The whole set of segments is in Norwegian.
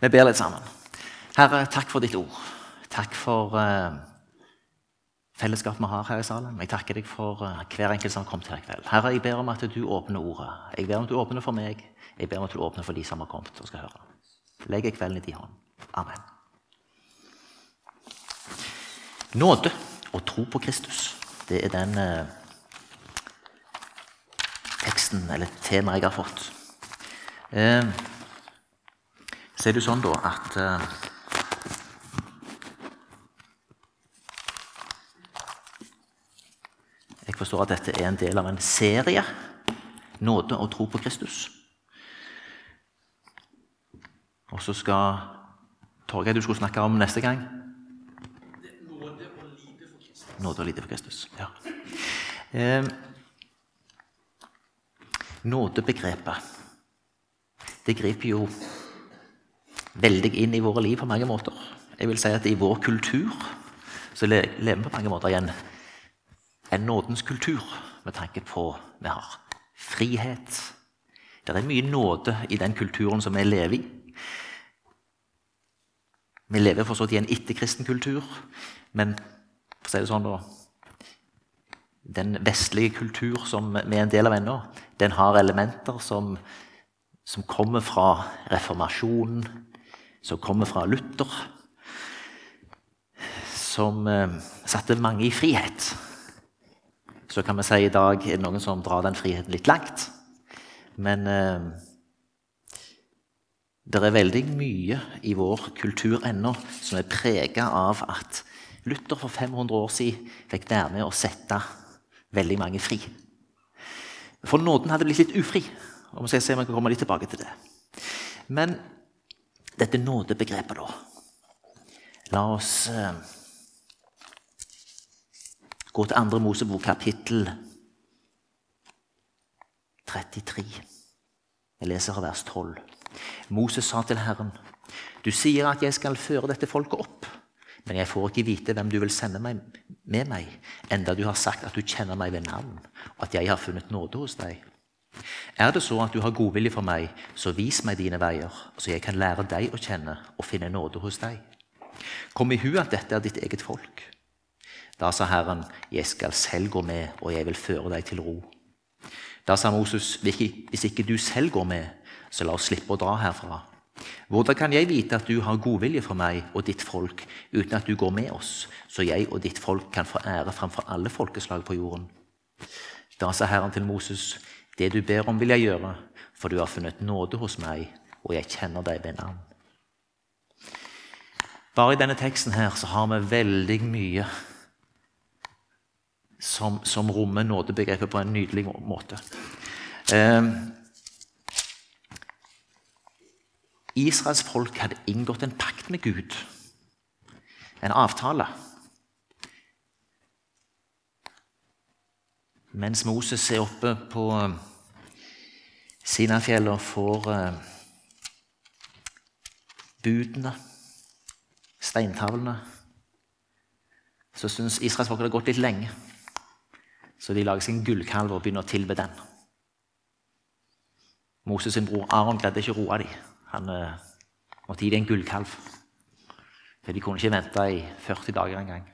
Vi ber litt sammen. Herre, takk for ditt ord. Takk for uh, fellesskapet vi har her i salen. Jeg takker deg for uh, hver enkelt som har kommet her i kveld. Herre, jeg ber om at du åpner ordet. Jeg ber om at du åpner for meg. Jeg ber om at du åpner for de som har kommet og skal høre. Legg kvelden i din hånd. Amen. Nåde og tro på Kristus. Det er den uh, teksten eller temaet jeg har fått. Uh, så er det sånn da at uh, Jeg forstår at dette er en del av en serie. Nåde og tro på Kristus. Og så skal Torgeir, du skulle snakke om neste gang? Nåde og lide for Kristus. Nåde og for Kristus. Ja. Eh, nådebegrepet Det griper jo veldig inn i våre liv på mange måter. Jeg vil si at I vår kultur så lever vi på mange måter i en, en nådens kultur med tanke på vi har frihet. Det er mye nåde i den kulturen som vi lever i. Vi lever fortsatt i en etterkristen kultur, men for å si det sånn da, den vestlige kultur som vi er en del av ennå, den har elementer som, som kommer fra reformasjonen, som kommer fra Luther, som eh, satte mange i frihet. Så kan vi si i dag er det noen som drar den friheten litt langt. Men eh, det er veldig mye i vår kultur ennå som er prega av at Luther for 500 år siden fikk være med å sette veldig mange fri. For nåden hadde blitt litt ufri. og vi skal se om vi kan komme litt tilbake til det. Men dette nådebegrepet, da. La oss eh, gå til andre Mosebok, kapittel 33. Jeg leser av vers 12. Moses sa til Herren, du sier at jeg skal føre dette folket opp, men jeg får ikke vite hvem du vil sende meg med meg, enda du har sagt at du kjenner meg ved navn, og at jeg har funnet nåde hos deg. Er det så at du har godvilje for meg, så vis meg dine veier, så jeg kan lære deg å kjenne og finne nåde hos deg. Kom i hu at dette er ditt eget folk. Da sa Herren, jeg skal selv gå med, og jeg vil føre deg til ro. Da sa Moses, hvis ikke du selv går med, så la oss slippe å dra herfra. Hvordan kan jeg vite at du har godvilje for meg og ditt folk, uten at du går med oss, så jeg og ditt folk kan få ære framfor alle folkeslag på jorden? Da sa Herren til Moses, det du ber om, vil jeg gjøre, for du har funnet nåde hos meg, og jeg kjenner deg ved navn. Bare i denne teksten her så har vi veldig mye som, som rommer nådebegrepet på en nydelig måte. Eh, Israels folk hadde inngått en pakt med Gud, en avtale. Mens Moses er oppe på Sinafjellet får uh, budene, steintavlene, så syns israelsfolket det har gått litt lenge. Så de lager sin gullkalv og begynner å tilbe den. Moses' sin bror Aron greide ikke å roe dem. Han uh, måtte gi dem en gullkalv. For de kunne ikke vente i 40 dager engang.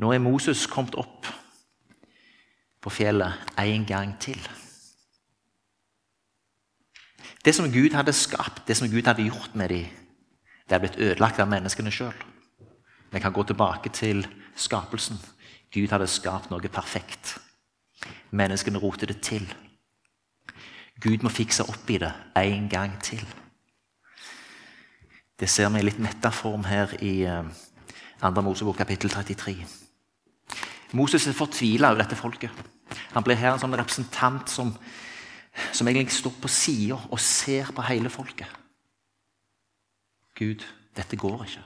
Nå er Moses kommet opp på fjellet en gang til. Det som Gud hadde skapt, det som Gud hadde gjort med dem, det er blitt ødelagt av menneskene sjøl. Vi kan gå tilbake til skapelsen. Gud hadde skapt noe perfekt. Menneskene roter det til. Gud må fikse opp i det en gang til. Det ser vi i litt metaform her i 2. Eh, Mosebok kapittel 33. Moses er fortvila over dette folket. Han blir her en sånn representant som, som egentlig står på sida og ser på hele folket. Gud, dette går ikke.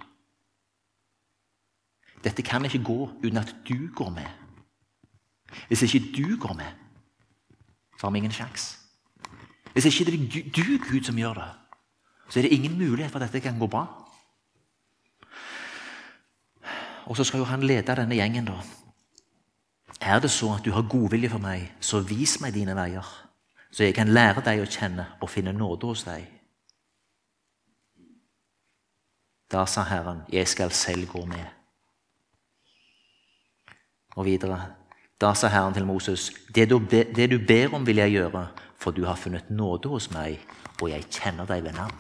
Dette kan ikke gå uten at du går med. Hvis ikke du går med, så har vi ingen sjanse. Hvis ikke det er du, Gud, som gjør det, så er det ingen mulighet for at dette kan gå bra. Og så skal jo han lede denne gjengen da, er det så at du har godvilje for meg, så vis meg dine veier, så jeg kan lære deg å kjenne og finne nåde hos deg. Da sa Herren, jeg skal selv gå med. Og videre, da sa Herren til Moses, det du, be, det du ber om vil jeg gjøre, for du har funnet nåde hos meg, og jeg kjenner deg ved navn.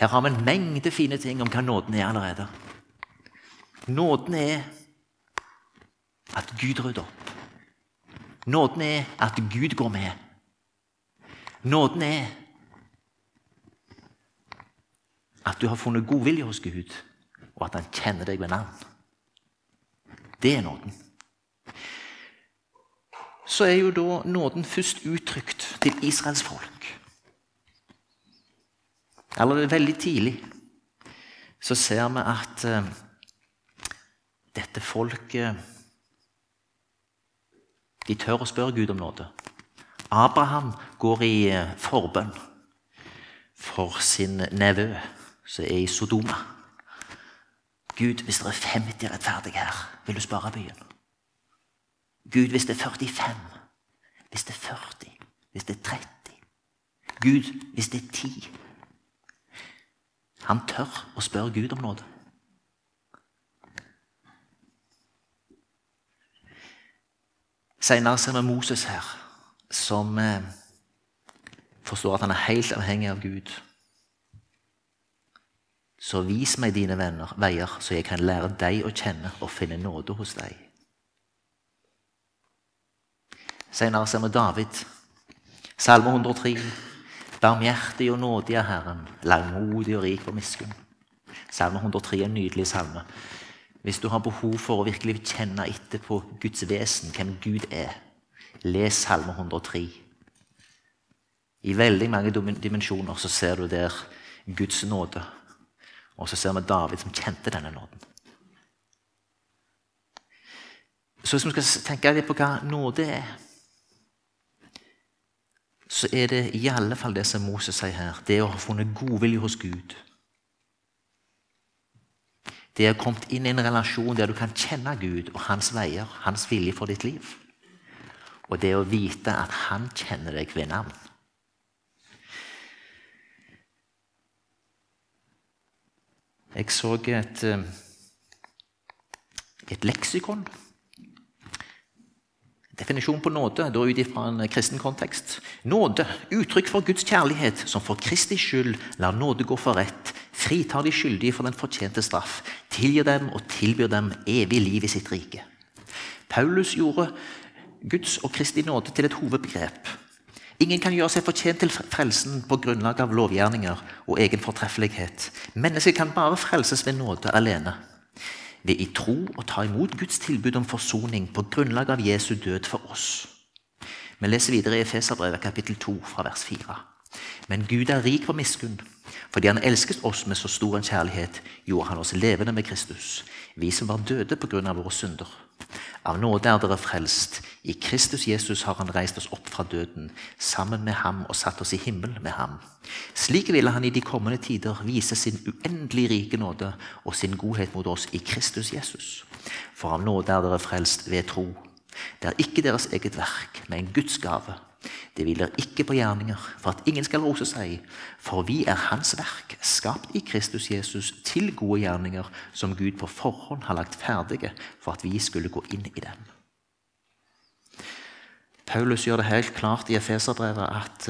Her har vi en mengde fine ting om hva nåden er allerede. Nåden er at Gud rydder opp. Nåden er at Gud går med. Nåden er at du har funnet godvilje hos Gud, og at han kjenner deg ved navn. Det er nåden. Så er jo da nåden først uttrykt til Israels folk. Allerede veldig tidlig så ser vi at uh, dette folket De tør å spørre Gud om nåde. Abraham går i uh, forbønn for sin nevø som er i Sodoma. Gud, hvis det er 50 rettferdige her, vil du spare byen? Gud, hvis det er 45, hvis det er 40, hvis det er 30 Gud, hvis det er 10 Han tør å spørre Gud om nåde. Senere ser vi Moses her, som eh, forstår at han er helt avhengig av Gud. Så vis meg dine venner, veier, så jeg kan lære deg å kjenne og finne nåde hos deg. Senere ser vi David. Salme 103. Barmhjertig og nådig er Herren, langmodig og rik på miskunn. Salme 103 er en nydelig salme. Hvis du har behov for å virkelig kjenne etter på Guds vesen, hvem Gud er, les Salme 103. I veldig mange dimensjoner så ser du der Guds nåde. Og så ser vi David som kjente denne nåden. Så hvis vi skal tenke litt på hva nåde er så er det i alle fall det som Moses sier her. Det å ha funnet godvilje hos Gud. Det ha kommet inn i en relasjon der du kan kjenne Gud og hans veier, hans vilje for ditt liv. Og det å vite at han kjenner deg ved navn. Jeg så et, eh, et leksikon definisjon på nåde, da ut ifra en kristen kontekst. Nåde, uttrykk for Guds kjærlighet, som for Kristi skyld lar nåde gå for rett, fritar de skyldige for den fortjente straff, tilgir dem og tilbyr dem evig liv i sitt rike. Paulus gjorde Guds og Kristi nåde til et hovedbegrep. Ingen kan gjøre seg fortjent til frelsen på grunnlag av lovgjerninger og egen fortreffelighet. Mennesket kan bare frelses ved nåde alene ved i tro å ta imot Guds tilbud om forsoning på grunnlag av Jesu død for oss. Vi leser videre i Efeserbrevet kapittel 2 fra vers 4. Men Gud er rik på miskunn. Fordi han elsket oss med så stor en kjærlighet, gjorde han oss levende med Kristus, vi som var døde av våre synder. Av nåde er dere frelst. I Kristus Jesus har han reist oss opp fra døden, sammen med ham og satt oss i himmel med ham. Slik ville han i de kommende tider vise sin uendelig rike nåde og sin godhet mot oss i Kristus Jesus. For av nåde er dere frelst ved tro. Det er ikke deres eget verk, men Guds gave det hviler ikke på gjerninger, for at ingen skal rose seg. For vi er Hans verk, skapt i Kristus Jesus til gode gjerninger, som Gud på forhånd har lagt ferdige for at vi skulle gå inn i dem. Paulus gjør det helt klart i Efeserbrevet at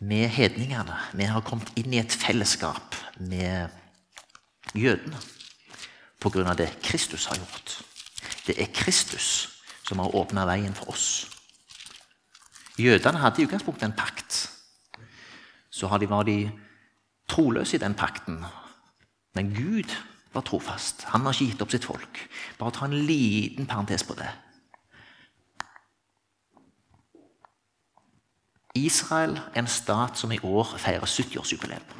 vi eh, hedningene vi har kommet inn i et fellesskap med jødene av det Kristus har gjort. Det er Kristus som har åpna veien for oss. Jødene hadde i utgangspunktet en pakt. Så var de troløse i den pakten. Men Gud var trofast. Han har ikke gitt opp sitt folk. Bare ta en liten parentes på det. Israel er en stat som i år feirer 70-årsjubileum.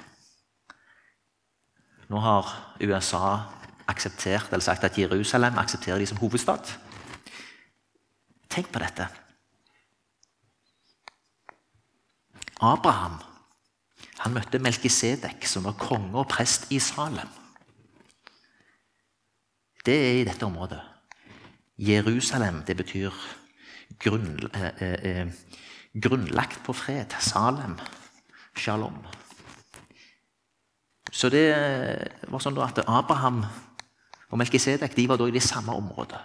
Nå har USA akseptert, eller sagt at Jerusalem aksepterer de som hovedstad. Tenk på dette. Abraham han møtte Melkisedek, som var konge og prest i Salem. Det er i dette området. Jerusalem det betyr grunn, eh, eh, grunnlagt på fred. Salem. Shalom. Så det var sånn at Abraham og Melkisedek de var da i det samme området.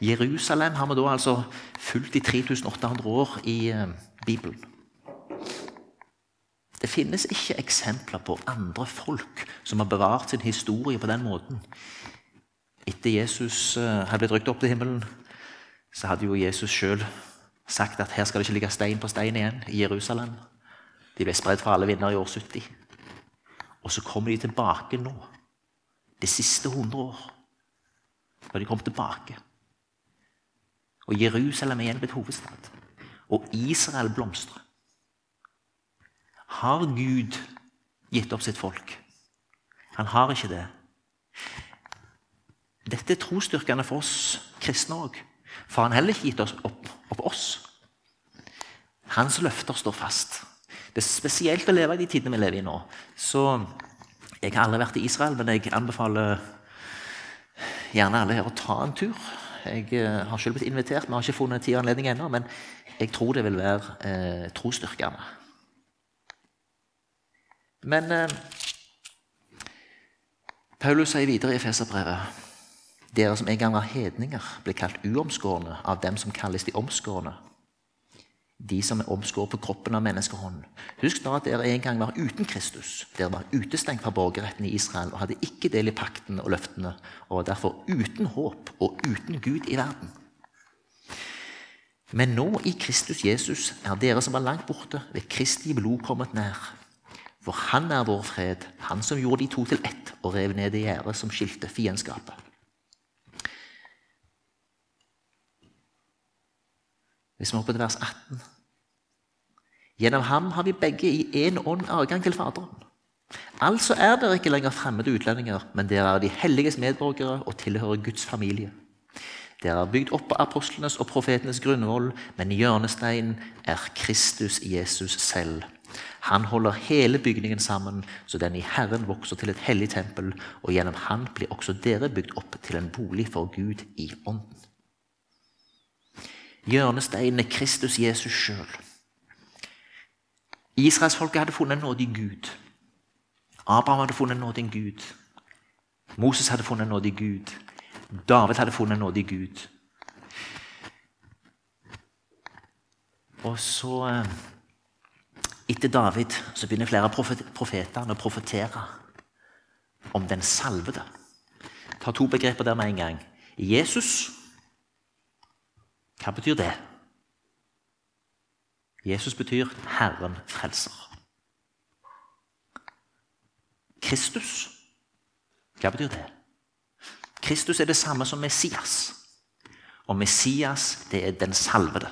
Jerusalem har vi da altså fulgt i 3800 år i eh, Bibelen. Det finnes ikke eksempler på andre folk som har bevart sin historie på den måten. Etter Jesus eh, hadde blitt rykket opp til himmelen, så hadde jo Jesus sjøl sagt at her skal det ikke ligge stein på stein igjen i Jerusalem. De ble spredd fra alle vinder i år 70. Og så kommer de tilbake nå, de siste 100 år. Når de kommer tilbake. Og Jerusalem er igjen blitt hovedstad. Og Israel blomstrer. Har Gud gitt opp sitt folk? Han har ikke det. Dette er trosstyrkende for oss kristne òg. For han har heller ikke gitt oss opp, opp oss. Hans løfter står fast. Det er spesielt å leve i de tidene vi lever i nå. Så Jeg har aldri vært i Israel, men jeg anbefaler gjerne alle her å ta en tur. Jeg eh, har selv blitt invitert, vi har ikke funnet tid og anledning ennå, men jeg tror det vil være eh, trosstyrkende. Men eh, Paulus sier videre i Efeserbrevet dere som en gang var hedninger, ble kalt uomskårne av dem som kalles de omskårne. De som er omskåret på kroppen av menneskehånden. Husk da at dere en gang var uten Kristus. Dere var utestengt fra borgerretten i Israel og hadde ikke del i pakten og løftene, og var derfor uten håp og uten Gud i verden. Men nå i Kristus Jesus er dere som var langt borte, ved Kristi blod kommet nær. For han er vår fred, han som gjorde de to til ett og rev ned det gjerdet som skilte fiendskapet. Hvis vi hopper til vers 18 Gjennom ham har vi begge i én ånd adgang til Faderen. Altså er dere ikke lenger fremmede utlendinger, men dere er de helliges medborgere og tilhører Guds familie. Dere er bygd opp på apostlenes og profetenes grunnvoll, men hjørnesteinen er Kristus Jesus selv. Han holder hele bygningen sammen, så den i Herren vokser til et hellig tempel, og gjennom Han blir også dere bygd opp til en bolig for Gud i ånden. Hjørnesteinen er Kristus Jesus sjøl. Israelsfolket hadde funnet en nådig Gud. Abraham hadde funnet en nådig Gud. Moses hadde funnet en nådig Gud. David hadde funnet en nådig Gud. Og så eh, Etter David så begynner flere profeter å profetere om den salvede. Ta to begreper der med en gang. Jesus hva betyr det? Jesus betyr Herren frelser. Kristus, hva betyr det? Kristus er det samme som Messias. Og Messias, det er den salvede.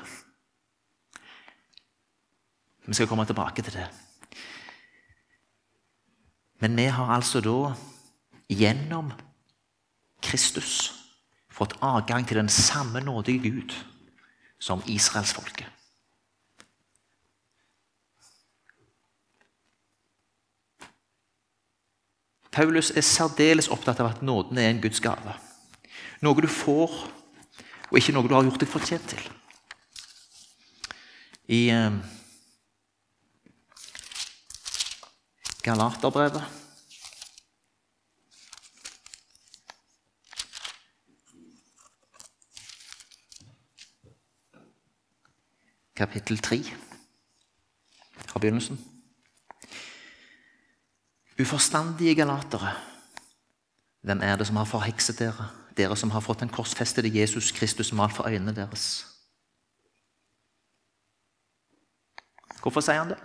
Vi skal komme tilbake til det. Men vi har altså da gjennom Kristus fått adgang til den samme nådige Gud som israelsfolket. Paulus er særdeles opptatt av at nåden er en Guds gave. Noe du får, og ikke noe du har gjort deg fortjent til. I eh, Galaterbrevet kapittel 3 fra begynnelsen. Uforstandige galatere, hvem er det som har forhekset dere? Dere som har fått den korsfestede Jesus Kristus malt for øynene deres. Hvorfor sier han det?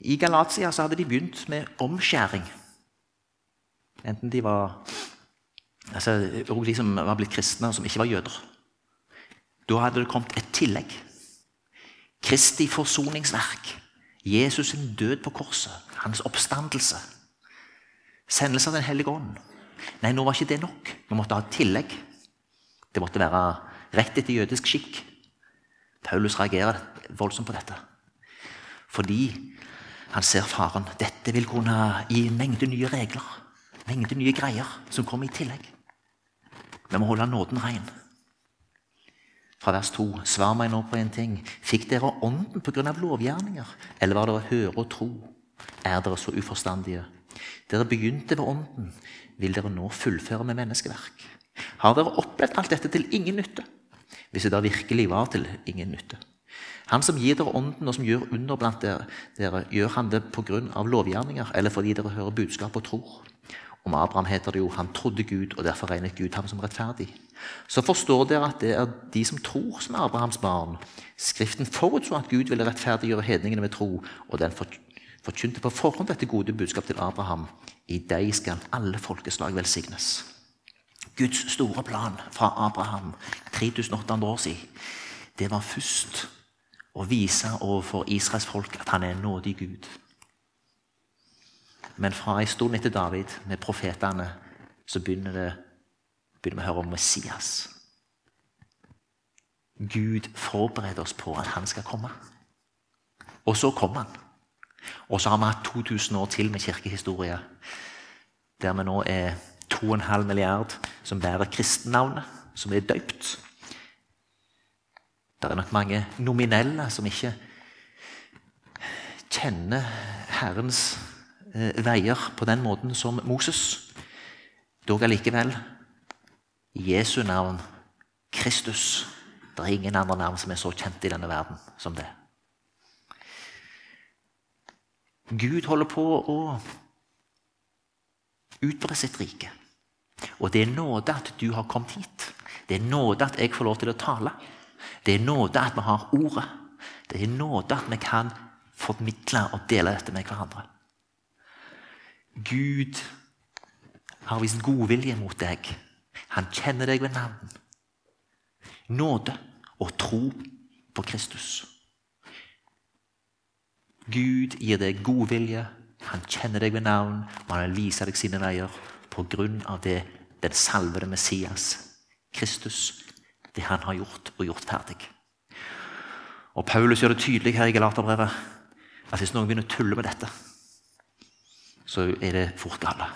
I Galatia så hadde de begynt med omskjæring. Enten de var altså, de som var blitt kristne, og som ikke var jøder. Da hadde det kommet et tillegg. Kristi forsoningsverk. Jesus' sin død på korset. Hans oppstandelse. Sendelse av Den hellige ånd. Nei, nå var ikke det nok. Vi måtte ha et tillegg. Det måtte være rett etter jødisk skikk. Paulus reagerer voldsomt på dette. Fordi han ser faren. Dette vil kunne gi en mengde nye regler. Mengde nye greier som kommer i tillegg. Vi må holde nåden ren. Fra vers 2. Svar meg nå på en ting. Fikk dere ånden pga. lovgjerninger, eller var det å høre og tro? Er dere så uforstandige? Dere begynte ved ånden. Vil dere nå fullføre med menneskeverk? Har dere opplevd alt dette til ingen nytte? Hvis det da virkelig var til ingen nytte. Han som gir dere ånden, og som gjør under blant dere, dere gjør han det pga. lovgjerninger, eller fordi dere hører budskap og tror? Om Abraham heter det jo 'han trodde Gud, og derfor regnet Gud ham som rettferdig'. Så forstår dere at det er de som tror, som er Abrahams barn. Skriften forutså at Gud ville rettferdiggjøre hedningene med tro, og den forkynte på forhånd dette gode budskapet til Abraham. I deg skal alle folkeslag velsignes. Guds store plan fra Abraham 3800 år siden, det var først å vise overfor Israels folk at han er en nådig Gud. Men fra en stund etter David, med profetene, så begynner, det, begynner vi å høre om Messias. Gud forbereder oss på at han skal komme. Og så kommer han. Og så har vi hatt 2000 år til med kirkehistorie, der vi nå er 2,5 milliard som bærer kristennavnet, som er døypt. Det er nok mange nominelle som ikke kjenner Herrens Eh, veier på den måten som Moses. Dog allikevel Jesu navn, Kristus. Det er ingen andre navn som er så kjent i denne verden som det. Gud holder på å utbre sitt rike. Og det er nåde at du har kommet hit. Det er nåde at jeg får lov til å tale. Det er nåde at vi har ordet. Det er nåde at vi kan formidle og dele dette med hverandre. Gud har vist godvilje mot deg. Han kjenner deg ved navn. Nåde og tro på Kristus. Gud gir deg godvilje, han kjenner deg ved navn, og han viser deg sine veier på grunn av det den salvede Messias, Kristus, det han har gjort og gjort ferdig. Og Paulus gjør det tydelig her i Galaterbrevet at hvis noen begynner å tulle med dette så er det fort gale.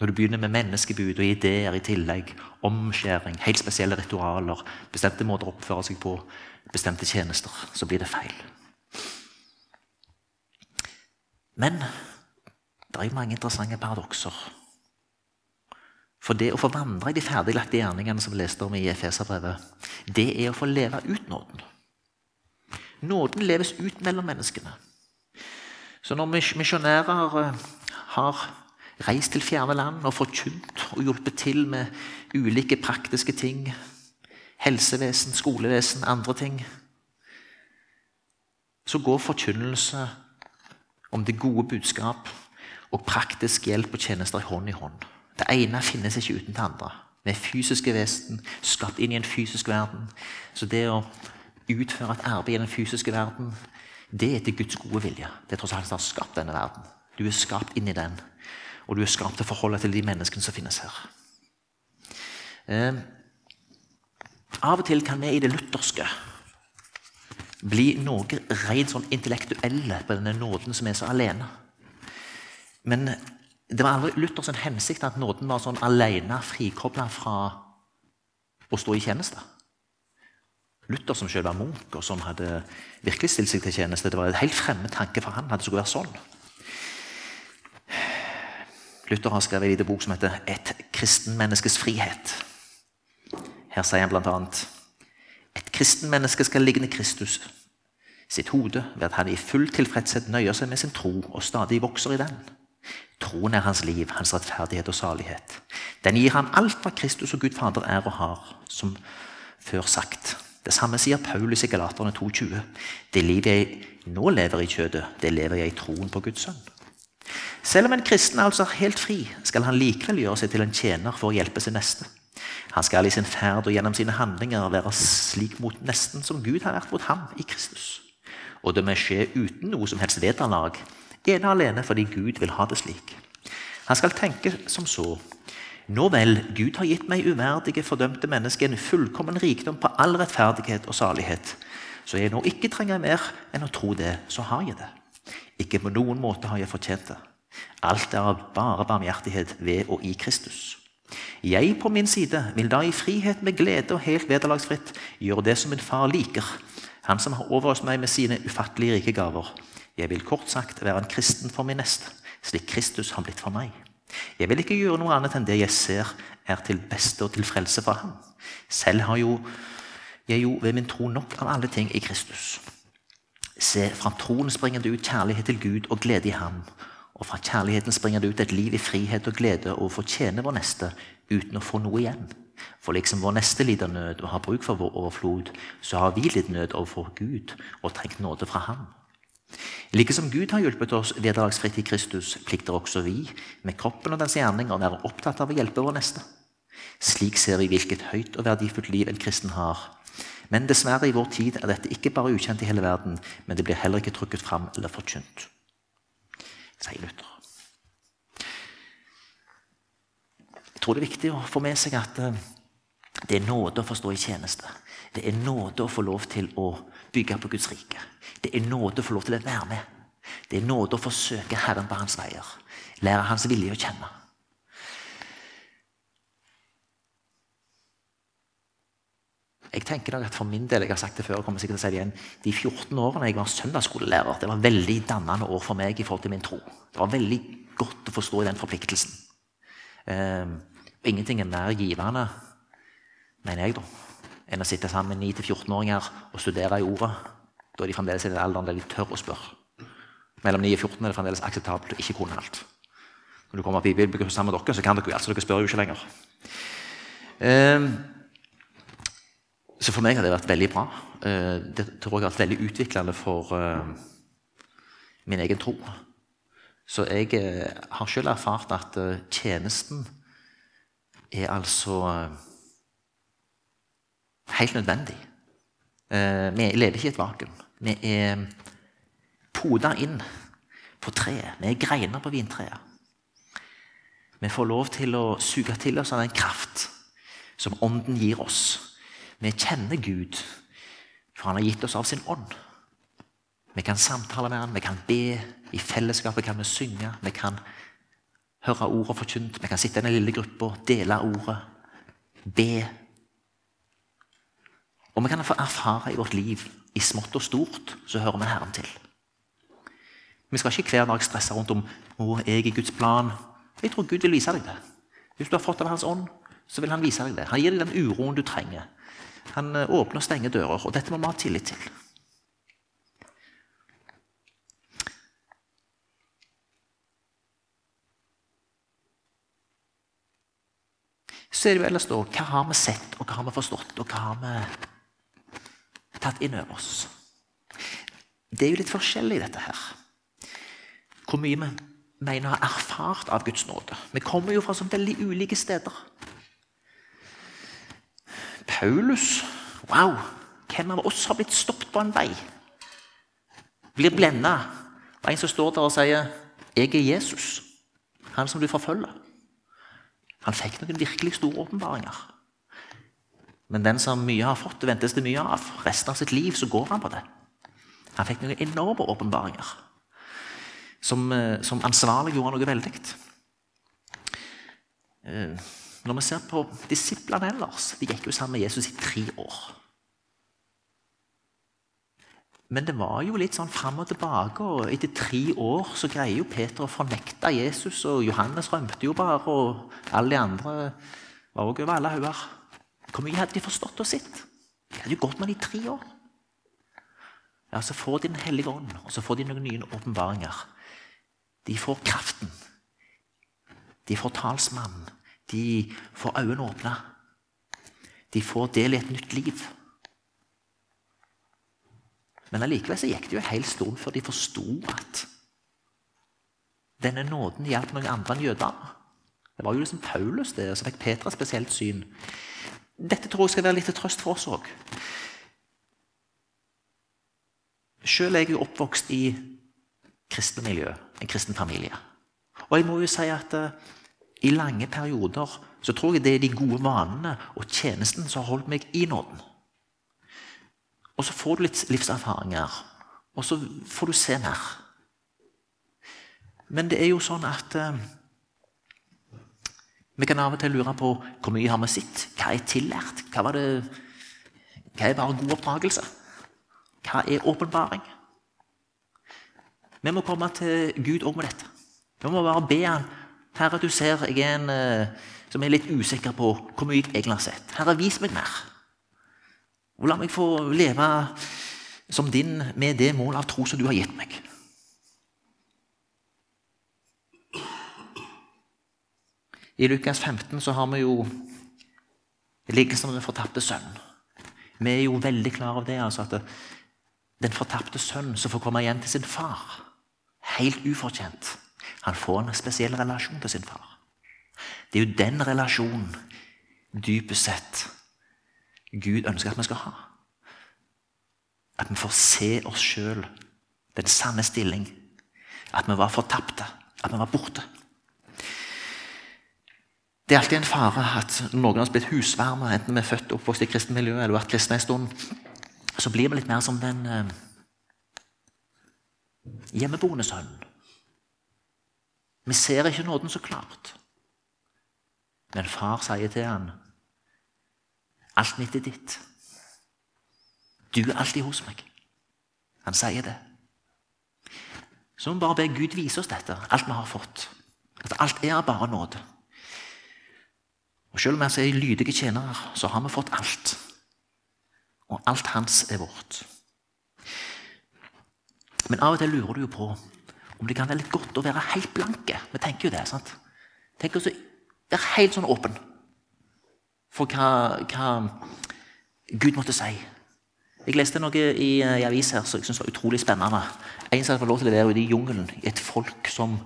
Når du begynner med menneskebud og ideer i tillegg, omskjæring, helt spesielle ritualer, bestemte måter å oppføre seg på, bestemte tjenester, så blir det feil. Men det er mange interessante paradokser. For det å få vandre i de ferdiglagte gjerningene som vi leste om i Efeserbrevet, det er å få leve ut nåden. Nåden leves ut mellom menneskene. Så når misjonærer eh, har reist til fjerne land og forkynt og hjulpet til med ulike praktiske ting, helsevesen, skolevesen, andre ting, så går forkynnelse om det gode budskap og praktisk hjelp og tjenester hånd i hånd. Det ene finnes ikke uten det andre. Vi fysiske vesen, skapt inn i en fysisk verden. Så det å utføre et arbeid i den fysiske verden det er etter Guds gode vilje. Det er tross alt som har skapt denne verden. Du er skapt inn i den, og du er skapt til å forholde til de menneskene som finnes her. Eh, av og til kan vi i det lutherske bli noe rent sånn intellektuelle på denne nåden som er så alene. Men det var aldri Luthers hensikt at nåden var sånn alene frikobla fra å stå i tjeneste. Luther, som selv var munk, og som hadde virkelig stilt seg til tjeneste. Det var en helt fremmed tanke for han at det skulle være sånn. Luther har skrevet en liten bok som heter 'Et kristenmenneskes frihet'. Her sier han bl.a.: Et kristenmenneske skal ligne Kristus sitt hode ved at han i full tilfredshet nøyer seg med sin tro og stadig vokser i den. Troen er hans liv, hans rettferdighet og salighet. Den gir ham alt hva Kristus og Gud Fader er og har, som før sagt. Det samme sier Paulus i Galaterne 2,20. Det livet jeg nå lever i kjødet, det lever jeg i troen på Guds sønn. Selv om en kristen altså er helt fri, skal han likevel gjøre seg til en tjener for å hjelpe sin neste. Han skal i sin ferd og gjennom sine handlinger være slik mot nesten som Gud har vært mot ham i Kristus. Og det må skje uten noe som helst vederlag, ene alene fordi Gud vil ha det slik. Han skal tenke som så nå vel, Gud har gitt meg uverdige, fordømte mennesker en fullkommen rikdom på all rettferdighet og salighet. Så jeg nå ikke trenger mer enn å tro det, så har jeg det. Ikke på noen måte har jeg fortjent det. Alt er av bare barmhjertighet ved og i Kristus. Jeg på min side vil da i frihet med glede og helt vederlagsfritt gjøre det som min far liker, han som har overøst meg med sine ufattelig rike gaver. Jeg vil kort sagt være en kristen for min neste, slik Kristus har blitt for meg. Jeg vil ikke gjøre noe annet enn det jeg ser er til beste og til frelse for ham. Selv har jo jeg jo ved min tro nok av alle ting i Kristus. Se, fra troen springer det ut kjærlighet til Gud og glede i ham. Og fra kjærligheten springer det ut et liv i frihet og glede og få tjene vår neste uten å få noe igjen. For liksom vår neste lider nød og har bruk for vår overflod, så har vi litt nød overfor Gud og trengt nåde fra Ham. Like som Gud har hjulpet oss vederlagsfritt i Kristus, plikter også vi, med kroppen og dens gjerninger, å være opptatt av å hjelpe vår neste. Slik ser vi hvilket høyt og verdifullt liv en kristen har. Men dessverre i vår tid er dette ikke bare ukjent i hele verden, men det blir heller ikke trukket fram eller forkynt. Sier. Jeg tror det er viktig å få med seg at eh, det er nåde å forstå i tjeneste. Det er nåde å få lov til å bygge på Guds rike. Det er nåde å få lov til å være med. Det er nåde å forsøke Herren på hans veier. Lære Hans vilje å kjenne. Jeg tenker nok at For min del jeg har sagt det før, og kommer sikkert til å si det igjen, de 14 årene jeg var søndagsskolelærer, det var veldig dannende år for meg i forhold til min tro. Det var veldig godt å forstå den forpliktelsen. Um, ingenting er mer givende, mener jeg, da, enn å sitte sammen med 9-14-åringer og studere i ordet. Da er de fremdeles i den alderen der de tør å spørre. Mellom 9 og 14 er det fremdeles akseptabelt å ikke kunne alt. Når du kommer opp i bibelkurs sammen med dere, så kan dere jo alt, så dere spør jo ikke lenger. Eh, så for meg har det vært veldig bra. Eh, det tror jeg har vært veldig utviklende for eh, min egen tro. Så jeg eh, har selv erfart at tjenesten er altså helt nødvendig. Vi lever ikke i et vakuum. Vi er poda inn på treet. Vi er greiner på vintreet. Vi får lov til å suge til oss av den kraft som Ånden gir oss vi kjenner Gud, for han har gitt oss av sin ånd. Vi kan samtale med han, vi kan be. I fellesskapet kan vi synge. Vi kan høre ordet forkynt. Vi kan sitte i den lille gruppa, dele ordet, be. Og vi kan få erfare i vårt liv, i smått og stort, så hører vi Herren til. Vi skal ikke hver dag stresse rundt om hvor jeg er Guds plan. Jeg tror Gud vil vise deg det. Hvis du har fått av Hans ånd, så vil Han vise deg det. Han gir deg den uroen du trenger. Han eh, åpner og stenger dører, og dette må vi ha tillit til. Så er det jo ellers da, Hva har vi sett, og hva har vi forstått, og hva har vi tatt inn over oss? Det er jo litt forskjellig, dette her. Hvor mye vi mener å ha erfart av Guds nåde. Vi kommer jo fra så veldig ulike steder. Paulus Wow! Hvem av oss har blitt stoppet på en vei? Blir blenda av en som står der og sier 'Jeg er Jesus', han som du forfølger. Han fikk noen virkelig store åpenbaringer. Men den som mye har fått, ventes det mye av. Resten av sitt liv så går han på det. Han fikk noen enorme åpenbaringer som, ansvarlig gjorde noe veldig. Eh, når vi ser på disiplene ellers De gikk jo sammen med Jesus i tre år. Men det var jo litt sånn fram og tilbake, og etter tre år så greier jo Peter å fornekte Jesus, og Johannes rømte jo bare, og alle de andre var òg over alle hauger. Hvor mye hadde de forstått og sett? De hadde jo gått med det i tre år. Ja, Så får de Den hellige ånd, og så får de noen nye åpenbaringer. De får kraften. De får talsmannen de får øynene åpna. De får del i et nytt liv. Men allikevel så gikk det jo en hel stund før de forsto at denne nåden hjalp noen andre enn jødene. Det var jo liksom Paulus det, som fikk Petra spesielt syn. Dette tror jeg skal være litt til trøst for oss òg. Sjøl er jeg jo oppvokst i kristne miljø, en kristen familie. Og jeg må jo si at uh, i lange perioder så tror jeg det er de gode vanene og tjenesten som har holdt meg i nåden. Og så får du litt livserfaringer, og så får du se mer. Men det er jo sånn at eh, Vi kan av og til lure på hvor mye har vi sett, hva er tillært, hva, var det, hva er bare god oppdragelse? Hva er åpenbaring? Vi må komme til Gud òg med dette. Vi må bare be han, Herre, du ser jeg er en eh, som er litt usikker på hvor mye jeg egentlig har sett. Herre, vis meg mer. Og la meg få leve som din med det mål av tro som du har gitt meg. I Lukas 15 så har vi jo lignelsen om den fortapte sønnen. Vi er jo veldig klar over det, altså at den fortapte sønnen som får komme igjen til sin far, helt ufortjent, han får en spesiell relasjon til sin far. Det er jo den relasjonen, dypest sett, Gud ønsker at vi skal ha. At vi får se oss sjøl, den sanne stilling. At vi var fortapte, at vi var borte. Det er alltid en fare at noen av oss blitt husvarme, enten vi er født og oppvokst i kristent miljø eller vært kristne en stund, så blir vi litt mer som den eh, hjemmeboende sønnen. Vi ser ikke nåden så klart. Men far sier til han, 'Alt mitt er ditt. Du er alltid hos meg.' Han sier det. Så må vi bare be Gud vise oss dette, alt vi har fått. At alt er bare nåde. Og Selv om vi er lydige tjenere, så har vi fått alt. Og alt hans er vårt. Men av og til lurer du jo på om det kan være litt godt å være helt blanke. Vi tenker jo det. sant? Tenk å være helt sånn åpen for hva, hva Gud måtte si. Jeg leste noe i, i avis her som jeg synes var utrolig spennende. En som hadde fått lov til å være ute i jungelen et folk som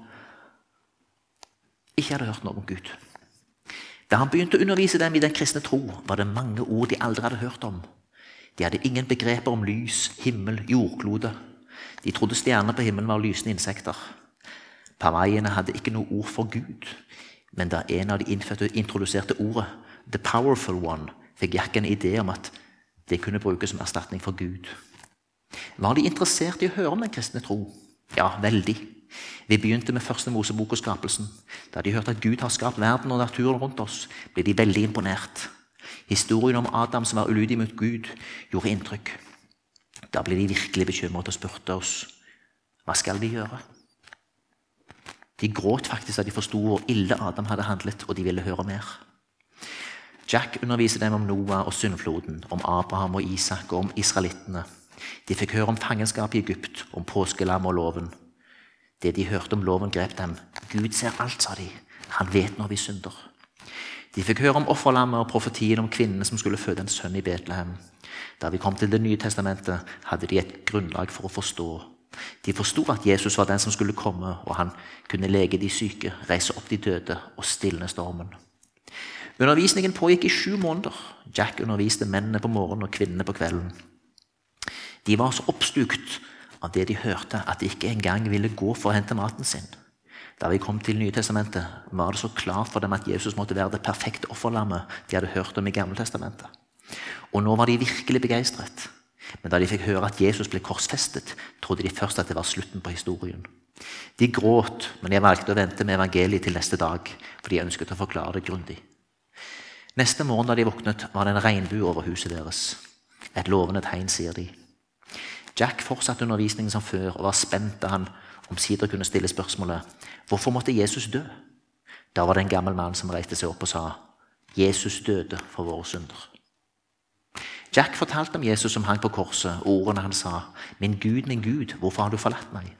ikke hadde hørt noe om Gud. Da han begynte å undervise dem i den kristne tro, var det mange ord de aldri hadde hørt om. De hadde ingen begreper om lys, himmel, jordklode. De trodde stjerner på himmelen var lysende insekter. Pawaiene hadde ikke noe ord for Gud, men da en av de innfødte introduserte ordet 'the powerful one', fikk Jack en idé om at det kunne brukes som erstatning for Gud. Var de interessert i å høre om den kristne tro? Ja, veldig. Vi begynte med første Mosebok og skapelsen. Da de hørte at Gud har skapt verden og naturen rundt oss, ble de veldig imponert. Historien om Adam som var ulydig mot Gud, gjorde inntrykk. Da ble de virkelig bekymret og spurte oss hva skal vi gjøre. De gråt faktisk da de forsto hvor ille Adam hadde handlet, og de ville høre mer. Jack underviser dem om Noah og syndfloden, om Abraham og Isak og om israelittene. De fikk høre om fangenskapet i Egypt, om påskelam og loven. Det de hørte om loven, grep dem. Gud ser alt, sa de. Han vet når vi synder. De fikk høre om offerlammet og profetien om kvinnene som skulle føde en sønn i Betlehem. Da vi kom til Det nye testamentet, hadde de et grunnlag for å forstå. De forsto at Jesus var den som skulle komme, og han kunne lege de syke, reise opp de døde og stilne stormen. Undervisningen pågikk i sju måneder. Jack underviste mennene på morgenen og kvinnene på kvelden. De var så oppslukt av det de hørte, at de ikke engang ville gå for å hente maten sin. Da vi kom til Nytestamentet, var det så klart for dem at Jesus måtte være det perfekte offerlammet de hadde hørt om i Gammeltestamentet. Og nå var de virkelig begeistret. Men da de fikk høre at Jesus ble korsfestet, trodde de først at det var slutten på historien. De gråt, men jeg valgte å vente med evangeliet til neste dag, for de ønsket å forklare det grundig. Neste morgen da de våknet, var det en regnbue over huset deres. Et lovende tegn, sier de. Jack fortsatte undervisningen som før og var spent da han omsider kunne stille spørsmålet hvorfor måtte Jesus dø. Da var det en gammel mann som reiste seg opp og sa Jesus døde for våre synder. Jack fortalte om Jesus som hang på korset, og ordene han sa, 'Min Gud, min Gud, hvorfor har du forlatt meg?'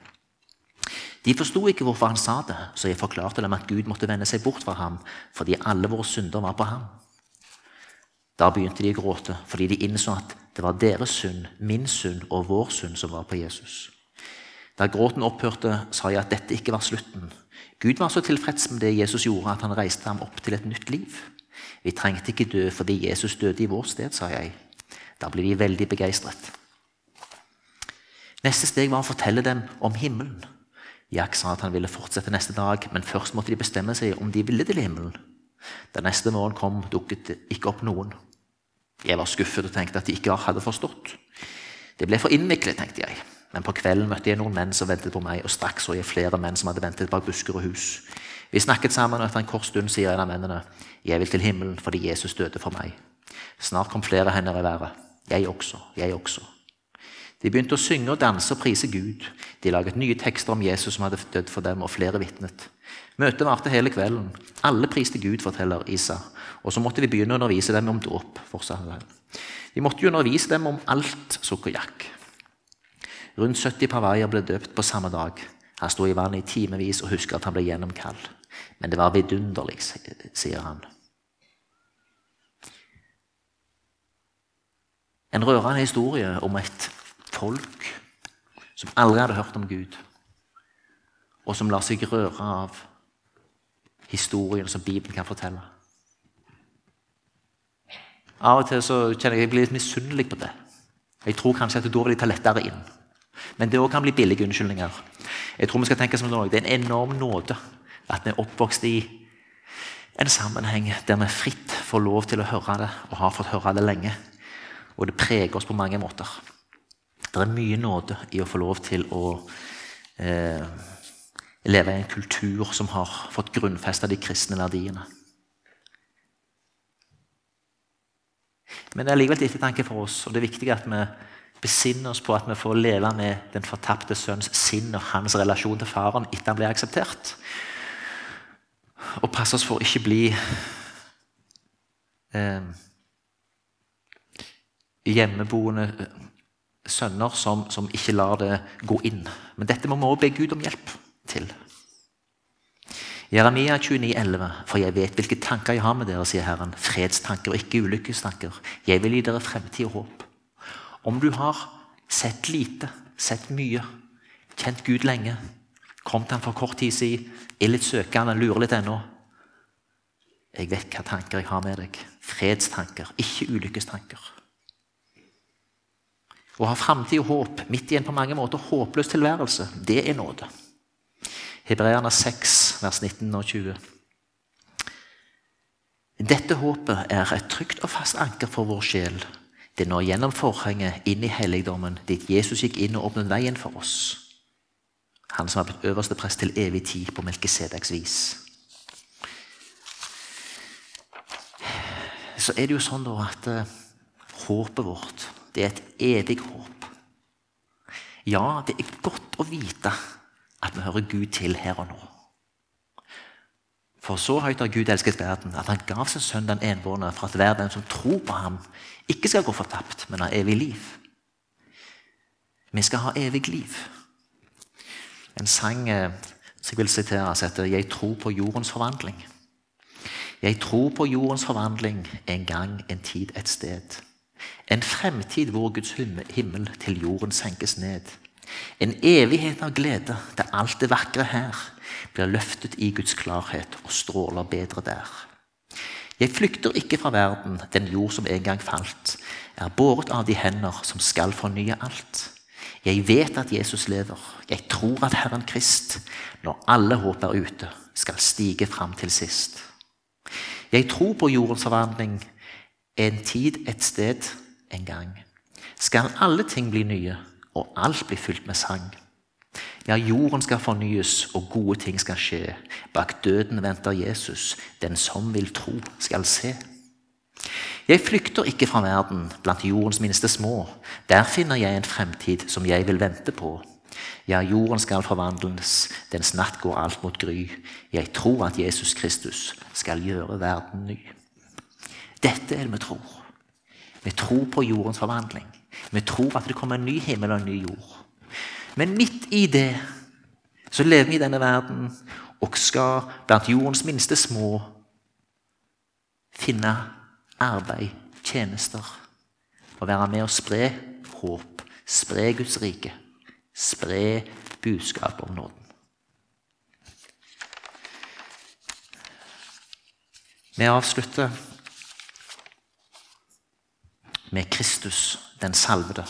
De forsto ikke hvorfor han sa det, så jeg forklarte dem at Gud måtte vende seg bort fra ham fordi alle våre synder var på ham. Da begynte de å gråte fordi de innså at det var deres synd, min synd og vår synd som var på Jesus. Da gråten opphørte, sa jeg at dette ikke var slutten. Gud var så tilfreds med det Jesus gjorde, at han reiste ham opp til et nytt liv. Vi trengte ikke dø fordi Jesus døde i vår sted, sa jeg. Da ble de veldig begeistret. Neste steg var å fortelle dem om himmelen. Jack sa at han ville fortsette neste dag, men først måtte de bestemme seg om de ville til himmelen. Da neste morgen kom, dukket det ikke opp noen. Jeg var skuffet og tenkte at de ikke hadde forstått. Det ble for innviklet, tenkte jeg. Men på kvelden møtte jeg noen menn som ventet på meg, og straks så jeg flere menn som hadde ventet bak busker og hus. Vi snakket sammen, og etter en kort stund sier en av mennene jeg vil til himmelen fordi Jesus døde for meg. Snart kom flere hender i været. Jeg også, jeg også. De begynte å synge og danse og prise Gud. De laget nye tekster om Jesus som hadde dødd for dem, og flere vitnet. Møtet varte hele kvelden. Alle priste Gud, forteller Isa. Og så måtte vi begynne å undervise dem om dåp. Vi måtte jo undervise dem om alt sukkerjakk. Rundt 70 pavaier ble døpt på samme dag. Han sto i vannet i timevis og husker at han ble gjennomkald. Men det var vidunderlig, sier han. En rørende historie om et folk som aldri hadde hørt om Gud, og som lar seg røre av historien som Bibelen kan fortelle. Av og til så kjenner jeg jeg blir litt misunnelig på det. Jeg tror kanskje at da vil jeg ta lettere inn. Men det òg kan bli billige unnskyldninger. Jeg tror vi skal tenke som Det er en enorm nåde at vi er oppvokst i en sammenheng der vi fritt får lov til å høre det, og har fått høre det lenge. Og det preger oss på mange måter. Det er mye nåde i å få lov til å eh, leve i en kultur som har fått grunnfesta de kristne verdiene. Men det er likevel til ettertanke for oss, og det er viktig at vi besinner oss på at vi får leve med den fortapte sønns sinn og hans relasjon til faren etter han blir akseptert. Og passe oss for å ikke bli eh, hjemmeboende sønner som, som, ikke lar det gå inn. Men dette må vi også be Gud om hjelp til. Jeremia 29, 11, For jeg vet hvilke tanker jeg har med dere, sier Herren. Fredstanker og ikke ulykkestanker. Jeg vil gi dere fremtid og håp. Om du har sett lite, sett mye, kjent Gud lenge, kom til han for kort tid siden, er litt søkende, lurer litt ennå Jeg vet hva tanker jeg har med deg. Fredstanker, ikke ulykkestanker. Å ha framtid og håp midt i en på mange måter håpløs tilværelse, det er nåde. Hebreerne 6, vers 19 og 20. Dette håpet er et trygt og fast anker for vår sjel. Det når gjennom forhenget inn i helligdommen, dit Jesus gikk inn og åpnet veien for oss. Han som har blitt øverste prest til evig tid på Melkisedeks vis. Så er det jo sånn da at uh, håpet vårt det er et evig håp. Ja, det er godt å vite at vi hører Gud til her og nå. For så høyt har Gud elsket verden, at han gav sin sønn den enbårne for at hver den som tror på ham, ikke skal gå fortapt, men ha evig liv. Vi skal ha evig liv. En sang eh, som jeg vil sitere, heter 'Jeg tror på jordens forvandling'. Jeg tror på jordens forvandling en gang, en tid, et sted. En fremtid hvor Guds himmel til jorden senkes ned. En evighet av glede der alt det vakre her blir løftet i Guds klarhet og stråler bedre der. Jeg flykter ikke fra verden, den jord som en gang falt, er båret av de hender som skal fornye alt. Jeg vet at Jesus lever, jeg tror at Herren Krist, når alle håp er ute, skal stige fram til sist. Jeg tror på jordens forvandling, en tid, et sted, en gang. Skal alle ting bli nye, og alt blir fylt med sang. Ja, jorden skal fornyes, og gode ting skal skje. Bak døden venter Jesus, den som vil tro, skal se. Jeg flykter ikke fra verden, blant jordens minste små. Der finner jeg en fremtid som jeg vil vente på. Ja, jorden skal forvandles, dens natt går alt mot gry. Jeg tror at Jesus Kristus skal gjøre verden ny. Dette er det vi tror. Vi tror på jordens forvandling. Vi tror at det kommer en ny himmel og en ny jord. Men midt i det så lever vi i denne verden og skal blant jordens minste små finne arbeid, tjenester, og være med og spre håp, spre Guds rike, spre budskap om nåden. Vi avslutter med Kristus, den salvede.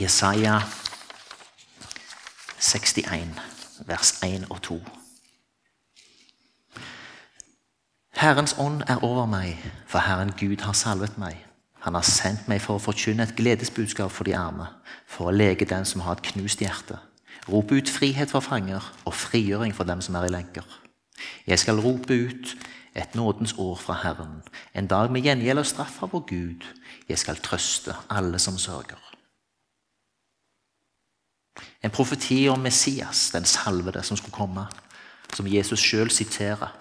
Jesaja 61, vers 1 og 2. Herrens ånd er over meg, for Herren Gud har salvet meg. Han har sendt meg for å forkynne et gledesbudskap for de arme, for å lege den som har et knust hjerte, rope ut frihet for fanger og frigjøring for dem som er i lenker. Jeg skal rope ut et nådens år fra Herren, en dag med gjengjeld og straff av vår Gud. Jeg skal trøste alle som sørger. En profeti om Messias, den salvede som skulle komme, som Jesus sjøl siterer.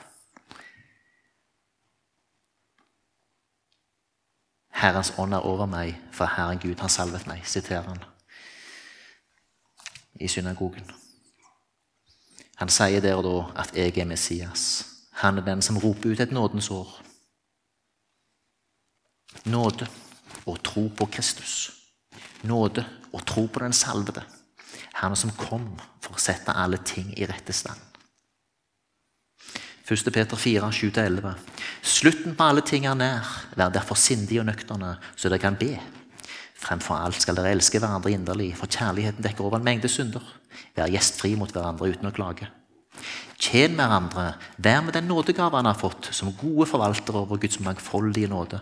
Herrens ånd er over meg, for Herren Gud har salvet meg, siterer han i synagogen. Han sier der og da at jeg er Messias. Han er den som roper ut et nådens år. Nåde og tro på Kristus. Nåde og tro på den salvede. Han som kom for å sette alle ting i rette stand. 1. Peter 4, 7-11. Slutten på alle ting er nær. Vær derfor sindige og nøkterne, så dere kan be. Fremfor alt skal dere elske hverandre inderlig, for kjærligheten dekker over en mengde synder. Vær gjestfri mot hverandre uten å klage. Tjen hverandre, vær med den nådegave han har fått, som gode forvaltere over Guds mangfoldige nåde.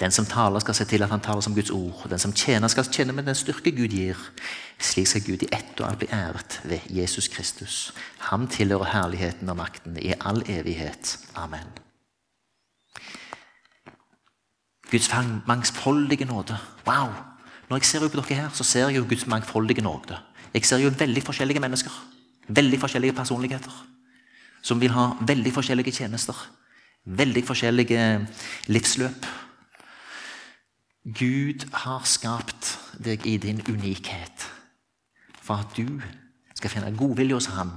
Den som taler, skal se til at han taler som Guds ord. Den som tjener, skal tjene med den styrke Gud gir. Slik skal Gud i ett og alt bli æret ved Jesus Kristus. Ham tilhører herligheten og makten i all evighet. Amen. Guds mangfoldige nåde. Wow! Når jeg ser på dere her, så ser jeg jo Guds mangfoldige nåde. Jeg ser jo veldig forskjellige mennesker. Veldig forskjellige personligheter. Som vil ha veldig forskjellige tjenester. Veldig forskjellige livsløp. Gud har skapt deg i din unikhet for at du skal finne godvilje hos Han.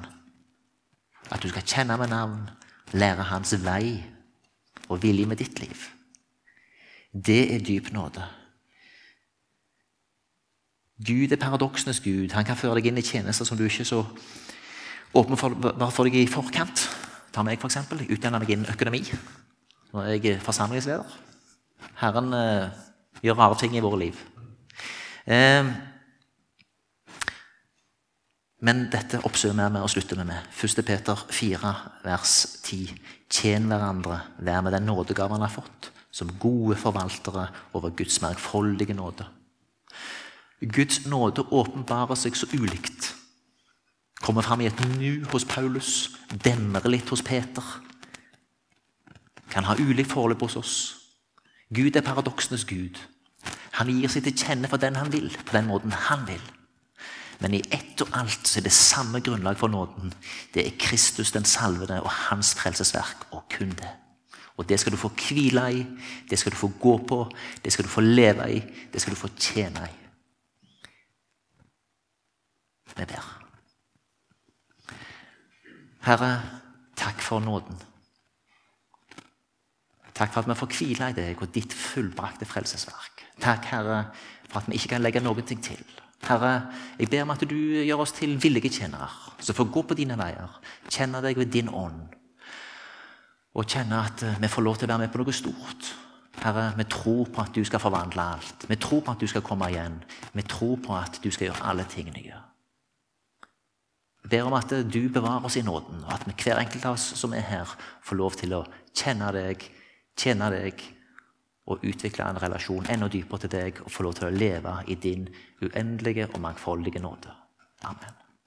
At du skal kjenne med navn, lære Hans vei og vilje med ditt liv. Det er dyp nåde. Gud er paradoksenes Gud. Han kan føre deg inn i tjenester som du ikke så åpen for, for deg i forkant. Ta meg, f.eks. Utdanna meg innen økonomi når jeg er forsamlingsleder. Herren eh, gjør rare ting i våre liv. Eh, men dette oppsummerer vi og slutter vi med. 1. Peter 4, vers 10. Tjen hverandre, vær med den nådegaven han har fått, som gode forvaltere over Guds mangfoldige nåde. Guds nåde åpenbarer seg så ulikt. Kommer fram i et nu hos Paulus, demrer litt hos Peter. Kan ha ulikt forløp hos oss. Gud er paradoksenes Gud. Han gir seg til kjenne for den han vil, på den måten han vil. Men i ett og alt så er det samme grunnlag for nåden. Det er Kristus den salvede og hans frelsesverk, og kun det. Og det skal du få hvile i, det skal du få gå på, det skal du få leve i, det skal du få tjene i. Vi ber. Herre, takk for nåden. Takk for at vi får hvile i deg og ditt fullbrakte frelsesverk. Takk, Herre, for at vi ikke kan legge noen ting til. Herre, jeg ber om at du gjør oss til villige tjenere, som får gå på dine veier, kjenne deg ved din ånd, og kjenne at vi får lov til å være med på noe stort. Herre, vi tror på at du skal forvandle alt. Vi tror på at du skal komme igjen. Vi tror på at du skal gjøre alle tingene nye. Ber om at du bevarer oss i nåden, og at vi hver enkelt av oss som er her, får lov til å kjenne deg, tjene deg og utvikle en relasjon enda dypere til deg og få lov til å leve i din uendelige og mangfoldige nåde. Amen.